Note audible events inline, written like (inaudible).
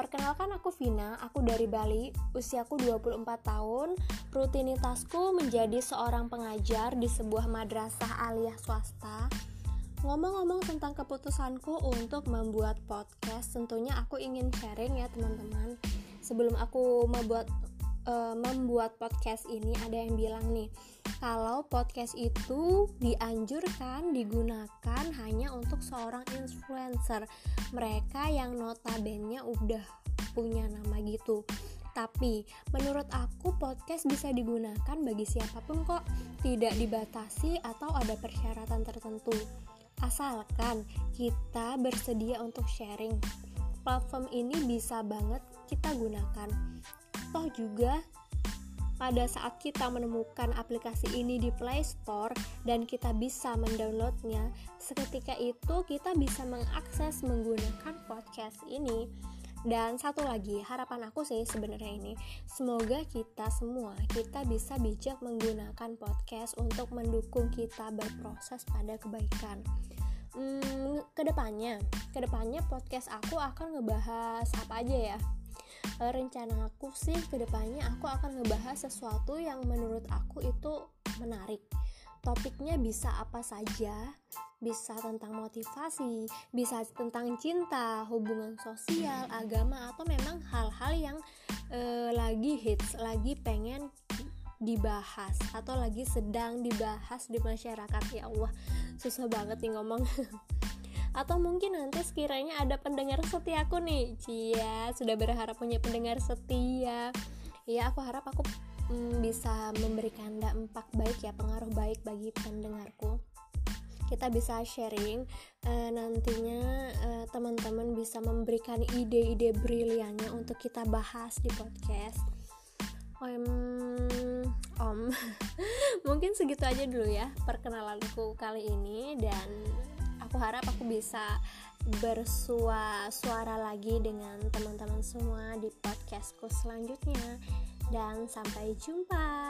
Perkenalkan aku Vina, aku dari Bali, usiaku 24 tahun, rutinitasku menjadi seorang pengajar di sebuah madrasah aliyah swasta. Ngomong-ngomong tentang keputusanku untuk membuat podcast, tentunya aku ingin sharing ya teman-teman. Sebelum aku membuat uh, membuat podcast ini ada yang bilang nih, kalau podcast itu dianjurkan digunakan hanya untuk seorang influencer. Mereka yang notabene udah punya nama gitu. Tapi menurut aku podcast bisa digunakan bagi siapa pun kok. Tidak dibatasi atau ada persyaratan tertentu. Asalkan kita bersedia untuk sharing. Platform ini bisa banget kita gunakan. Toh juga pada saat kita menemukan aplikasi ini di Play Store dan kita bisa mendownloadnya, seketika itu kita bisa mengakses menggunakan podcast ini. Dan satu lagi, harapan aku sih sebenarnya ini, semoga kita semua kita bisa bijak menggunakan podcast untuk mendukung kita berproses pada kebaikan. Hmm, ke depannya, ke depannya podcast aku akan ngebahas apa aja ya? Uh, rencana aku sih ke depannya aku akan ngebahas sesuatu yang menurut aku itu menarik. Topiknya bisa apa saja bisa tentang motivasi bisa tentang cinta hubungan sosial agama atau memang hal-hal yang uh, lagi hits lagi pengen dibahas atau lagi sedang dibahas di masyarakat. Ya Allah susah banget nih ngomong (laughs) atau mungkin nanti sekiranya ada pendengar setia aku nih. Cia sudah berharap punya pendengar setia. Ya aku harap aku mm, bisa memberikan dampak baik ya pengaruh baik bagi pendengarku. Kita bisa sharing uh, nantinya uh, teman-teman bisa memberikan ide-ide briliannya untuk kita bahas di podcast. Om om. (laughs) Mungkin segitu aja dulu ya perkenalanku kali ini dan aku harap aku bisa bersua suara lagi dengan teman-teman semua di podcastku selanjutnya. Dan sampai jumpa